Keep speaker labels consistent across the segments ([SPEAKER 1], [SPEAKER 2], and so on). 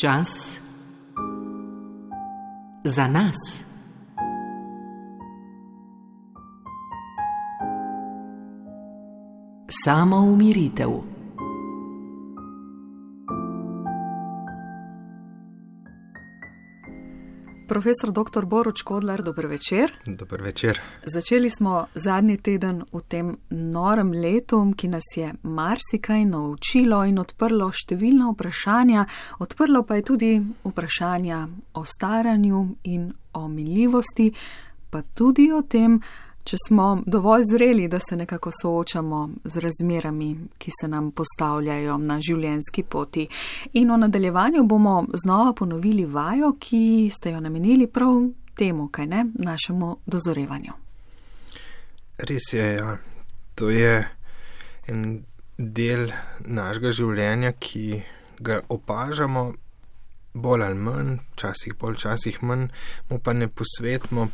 [SPEAKER 1] Čas za nas. Samo umiritev.
[SPEAKER 2] Profesor dr. Boruč Kodlar, dober večer.
[SPEAKER 3] Dober večer.
[SPEAKER 2] Začeli smo zadnji teden v tem norem letu, ki nas je marsikaj naučilo in odprlo številna vprašanja, odprlo pa je tudi vprašanja o staranju in o miljivosti, pa tudi o tem, če smo dovolj zreli, da se nekako soočamo z razmerami, ki se nam postavljajo na življenjski poti. In v nadaljevanju bomo znova ponovili vajo, ki ste jo namenili prav temu, kaj ne, našemu dozorevanju.
[SPEAKER 3] Res je, ja. To je en del našega življenja, ki ga opažamo bolj ali manj, včasih bolj, včasih manj, mu pa ne posvetimo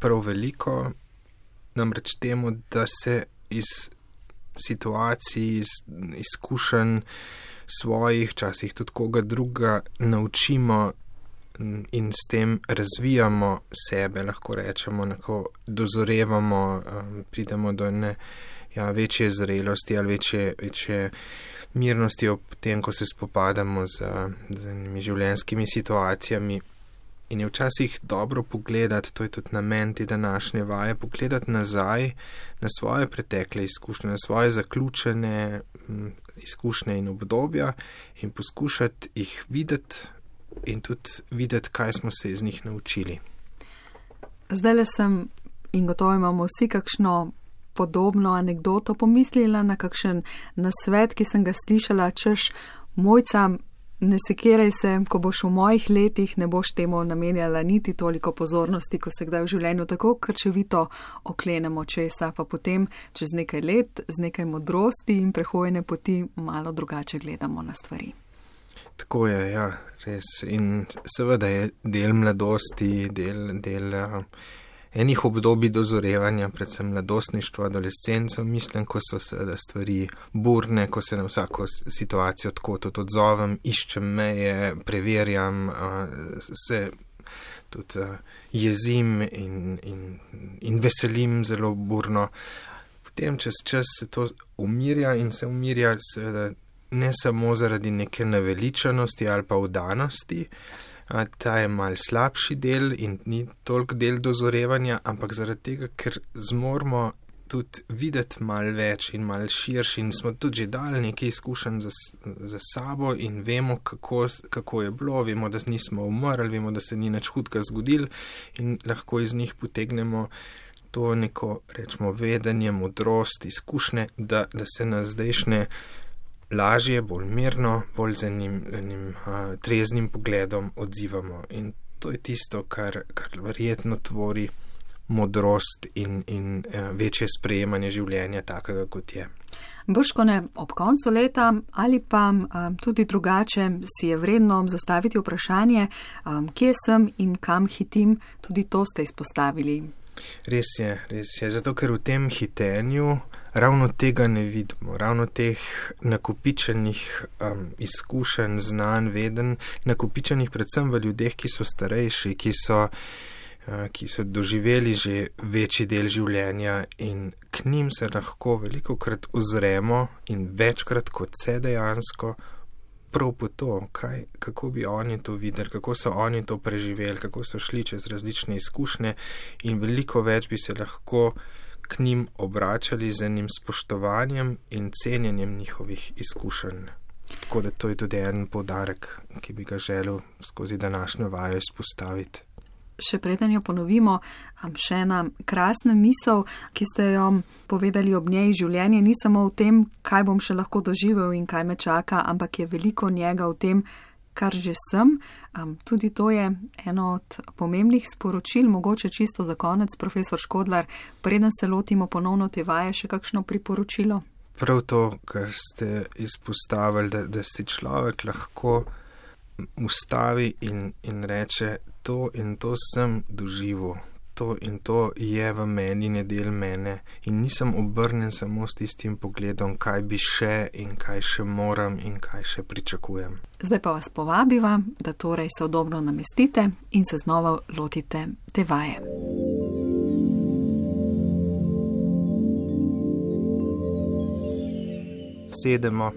[SPEAKER 3] prav veliko, namreč temu, da se iz situacij, iz izkušenj svojih, včasih tudi koga druga, naučimo in s tem razvijamo sebe, lahko rečemo, lahko dozorevamo, um, pridemo do ne ja, večje zrelosti ali večje, večje mirnosti ob tem, ko se spopadamo z, z življenjskimi situacijami. In je včasih dobro pogledati, to je tudi namen te današnje vaje, pogledati nazaj na svoje pretekle izkušnje, na svoje zaključene izkušnje in obdobja in poskušati jih videti in tudi videti, kaj smo se iz njih naučili.
[SPEAKER 2] Zdaj le sem in gotovo imamo vsi kakšno podobno anegdoto pomislila na kakšen nasvet, ki sem ga slišala, češ mojca ne sekiraj se, ko boš v mojih letih, ne boš temu namenjala niti toliko pozornosti, ko se kdaj v življenju tako krčevito oklenemo česa, pa potem čez nekaj let z nekaj modrosti in prehojene poti malo drugače gledamo na stvari.
[SPEAKER 3] Tako je, ja, res. In seveda je del mladosti, del. del uh enih obdobij dozorevanja, predvsem mladostništva, adolescencev, mislim, ko so seveda stvari burne, ko se na vsako situacijo tako tudi odzovem, iščem meje, preverjam, se tudi jezim in, in, in veselim zelo burno. Potem čez čas se to umirja in se umirja seveda ne samo zaradi neke naveličanosti ali pa vdanosti, ta je mal slabši del in ni toliko del dozorevanja, ampak zaradi tega, ker zmormo tudi videti mal več in mal širši in smo tudi že dali nekaj izkušenj za, za sabo in vemo, kako, kako je bilo, vemo, da nismo umrli, vemo, da se ni nič hudega zgodil in lahko iz njih potegnemo to neko, rečemo, vedenje, modrost, izkušnje, da, da se na zdajšnje lažje, bolj mirno, bolj z enim, enim uh, treznim pogledom odzivamo. In to je tisto, kar, kar verjetno tvori modrost in, in uh, večje sprejemanje življenja takega, kot je.
[SPEAKER 2] Brškone ob koncu leta ali pa um, tudi drugače si je vredno zastaviti vprašanje, um, kje sem in kam hitim, tudi to ste izpostavili.
[SPEAKER 3] Res je, res je. Zato, ker v tem hitenju ravno tega ne vidimo, ravno teh nakupičenih um, izkušenj, znanj, veden, nakupičenih predvsem v ljudeh, ki so starejši, ki so, uh, ki so doživeli že večji del življenja in k njim se lahko veliko krat ozremo in večkrat kot se dejansko. Prav po to, kaj, kako bi oni to videli, kako so oni to preživeli, kako so šli čez različne izkušnje, in veliko več bi se lahko k njim obračali z enim spoštovanjem in cenjenjem njihovih izkušenj. Tako da to je tudi en podarek, ki bi ga želel skozi današnjo vajo izpostaviti.
[SPEAKER 2] Še preden jo ponovimo, še ena krasna misel, ki ste jo povedali ob njej. Življenje ni samo v tem, kaj bom še lahko doživel in kaj me čaka, ampak je veliko njega v tem, kar že sem. Um, tudi to je eno od pomembnih sporočil, mogoče čisto za konec, profesor Škodlar, preden se lotimo ponovno te vaje, še kakšno priporočilo?
[SPEAKER 3] Prav to, kar ste izpostavili, da, da si človek lahko ustavi in, in reče, to in to sem doživel, to in to je v meni, ne del mene in nisem obrnjen samo s tistim pogledom, kaj bi še in kaj še moram in kaj še pričakujem.
[SPEAKER 2] Zdaj pa vas povabiva, da torej se odobno namestite in se znova lotite te vaje.
[SPEAKER 3] Sedemo,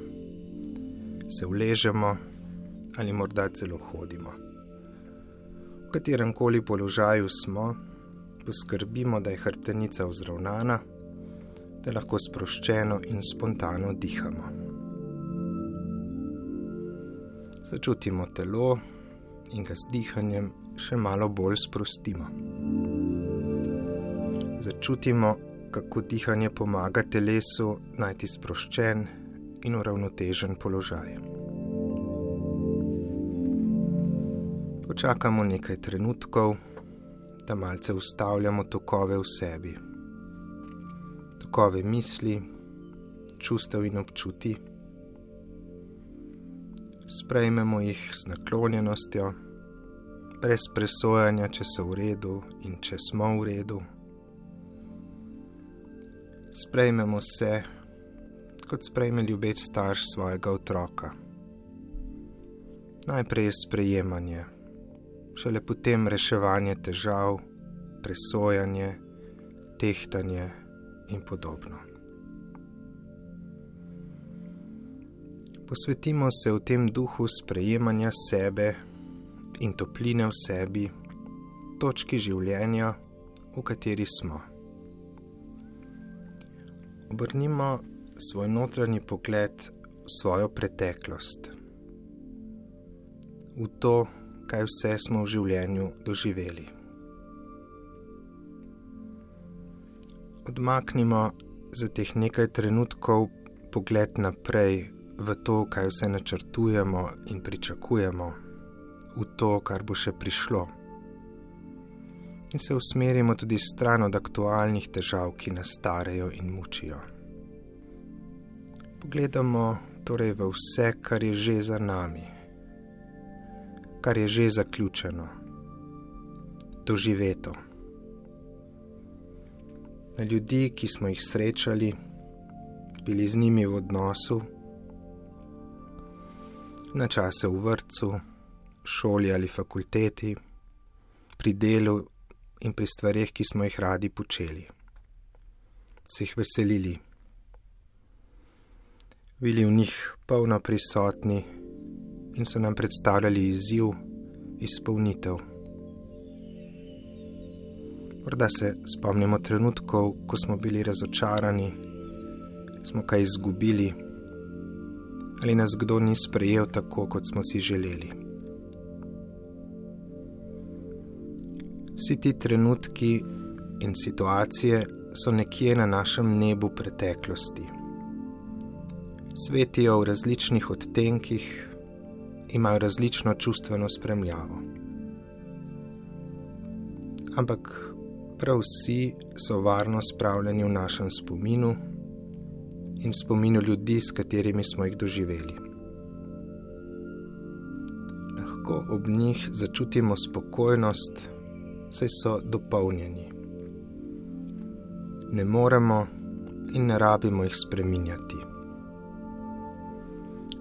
[SPEAKER 3] se uležemo ali morda celo hodimo katerem koli položaju smo, poskrbimo, da je hrbtenica vzravnana, da lahko sproščeno in spontano dihamo. Začutimo telo in ga z dihanjem še malo bolj sprostimo. Začutimo, kako dihanje pomaga telesu najti sproščen in uravnotežen položaj. Počakamo nekaj trenutkov, da malce ustavljamo tokove v sebi. Tokove misli, čustev in občuti. Sprejmemo jih z naklonjenostjo, brez presojanja, če so v redu in če smo v redu. Sprejmemo se, kot sprejme ljubeč starš svojega otroka. Najprej je sprejemanje šele potem reševanje težav, presojanje, tehtanje in podobno. Posvetimo se v tem duhu sprejemanja sebe in topline v sebi, točki življenja, v kateri smo. Obrnimo svoj notranji pogled v svojo preteklost, v to, kaj vse smo v življenju doživeli. Odmaknimo za teh nekaj trenutkov pogled naprej v to, kaj vse načrtujemo in pričakujemo, v to, kar bo še prišlo. In se usmerimo tudi stran od aktualnih težav, ki nas starejo in mučijo. Pogledamo torej v vse, kar je že za nami kar je že zaključeno, doživeto. Na ljudi, ki smo jih srečali, bili z njimi v odnosu, na čase v vrtu, šoli ali fakulteti, pri delu in pri stvarih, ki smo jih radi počeli, se jih veselili, bili v njih polno prisotni in so nam predstavljali izziv, izpolnitev. Morda se spomnimo trenutkov, ko smo bili razočarani, smo kaj izgubili ali nas kdo ni sprejel tako, kot smo si želeli. Vsi ti trenutki in situacije so nekje na našem nebu preteklosti. Svetijo v različnih odtenkih, imajo različno čustveno spremljavo. Ampak prav vsi so varno spravljeni v našem spominu in spominu ljudi, s katerimi smo jih doživeli. Lahko ob njih začutimo spokojnost, saj so dopolnjeni. Ne moremo in ne rabimo jih spreminjati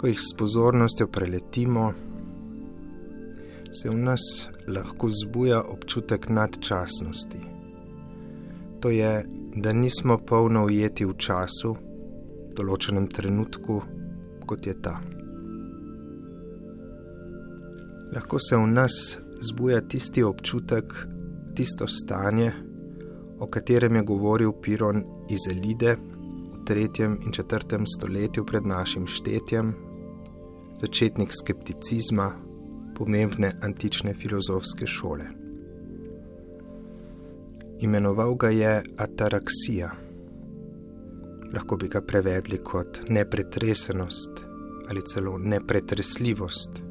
[SPEAKER 3] ko jih s pozornostjo preletimo, se v nas lahko zbuja občutek nadčasnosti. To je, da nismo polno ujeti v času, v določenem trenutku, kot je ta. Lahko se v nas zbuja tisti občutek, tisto stanje, o katerem je govoril Piron iz Elide v 3. in 4. stoletju pred našim štetjem, začetnik skepticizma, pomembne antične filozofske šole. Imenoval ga je ataraksija. Lahko bi ga prevedli kot nepretresenost ali celo nepretresljivost,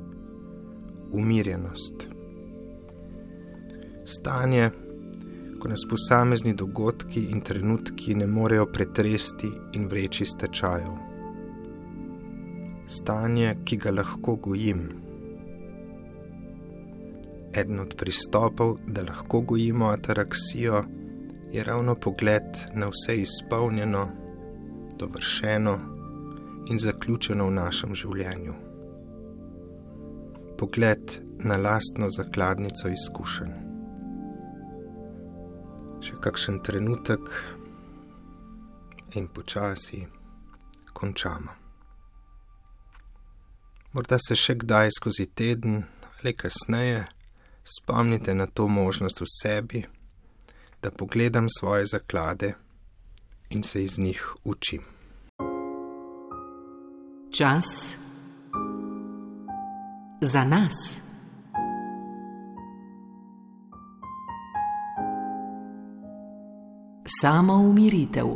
[SPEAKER 3] umirjenost. Stanje, ko nas posamezni dogodki in trenutki ne morejo pretresti in vreči stečajev stanje, ki ga lahko gojim. eden od pristopov, da lahko gojimo ataraksijo, je ravno pogled na vse izpolnjeno, dovršeno in zaključeno v našem življenju. Pogled na lastno zakladnico izkušenj. Še kakšen trenutek in počasi končamo. Morda se še kdaj skozi teden ali kasneje spomnite na to možnost v sebi, da pogledam svoje zaklade in se iz njih učim.
[SPEAKER 1] Čas za nas. Samo umiritev.